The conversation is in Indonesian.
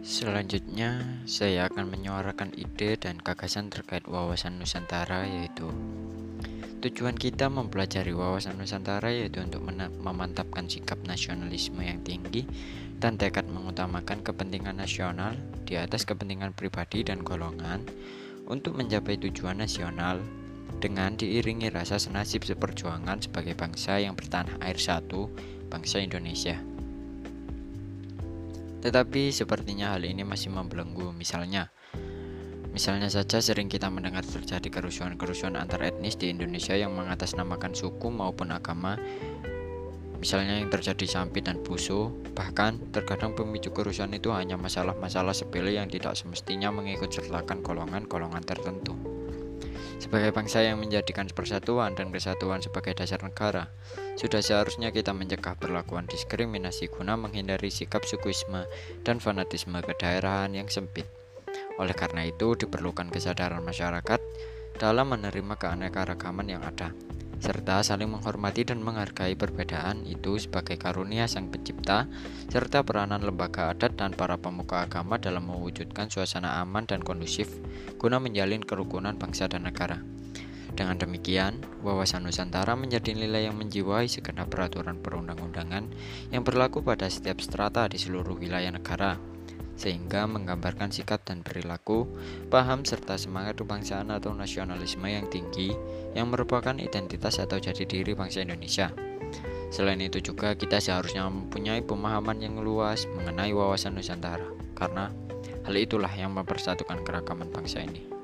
Selanjutnya, saya akan menyuarakan ide dan gagasan terkait wawasan Nusantara yaitu Tujuan kita mempelajari wawasan Nusantara yaitu untuk memantapkan sikap nasionalisme yang tinggi dan tekad mengutamakan kepentingan nasional di atas kepentingan pribadi dan golongan untuk mencapai tujuan nasional dengan diiringi rasa senasib seperjuangan sebagai bangsa yang bertanah air satu, bangsa Indonesia. Tetapi sepertinya hal ini masih membelenggu. Misalnya, misalnya saja sering kita mendengar terjadi kerusuhan-kerusuhan antar etnis di Indonesia yang mengatasnamakan suku maupun agama. Misalnya yang terjadi Sampi dan Buso, bahkan terkadang pemicu kerusuhan itu hanya masalah-masalah sepele yang tidak semestinya mengikut sertakan golongan-golongan tertentu. Sebagai bangsa yang menjadikan persatuan dan kesatuan sebagai dasar negara, sudah seharusnya kita mencegah perlakuan diskriminasi guna menghindari sikap sukuisme dan fanatisme kedaerahan yang sempit. Oleh karena itu, diperlukan kesadaran masyarakat dalam menerima keanekaragaman yang ada serta saling menghormati dan menghargai perbedaan itu sebagai karunia Sang Pencipta, serta peranan lembaga adat dan para pemuka agama dalam mewujudkan suasana aman dan kondusif guna menjalin kerukunan bangsa dan negara. Dengan demikian, wawasan Nusantara menjadi nilai yang menjiwai segenap peraturan perundang-undangan yang berlaku pada setiap strata di seluruh wilayah negara sehingga menggambarkan sikap dan perilaku, paham serta semangat kebangsaan atau nasionalisme yang tinggi yang merupakan identitas atau jati diri bangsa Indonesia. Selain itu juga kita seharusnya mempunyai pemahaman yang luas mengenai wawasan Nusantara karena hal itulah yang mempersatukan keragaman bangsa ini.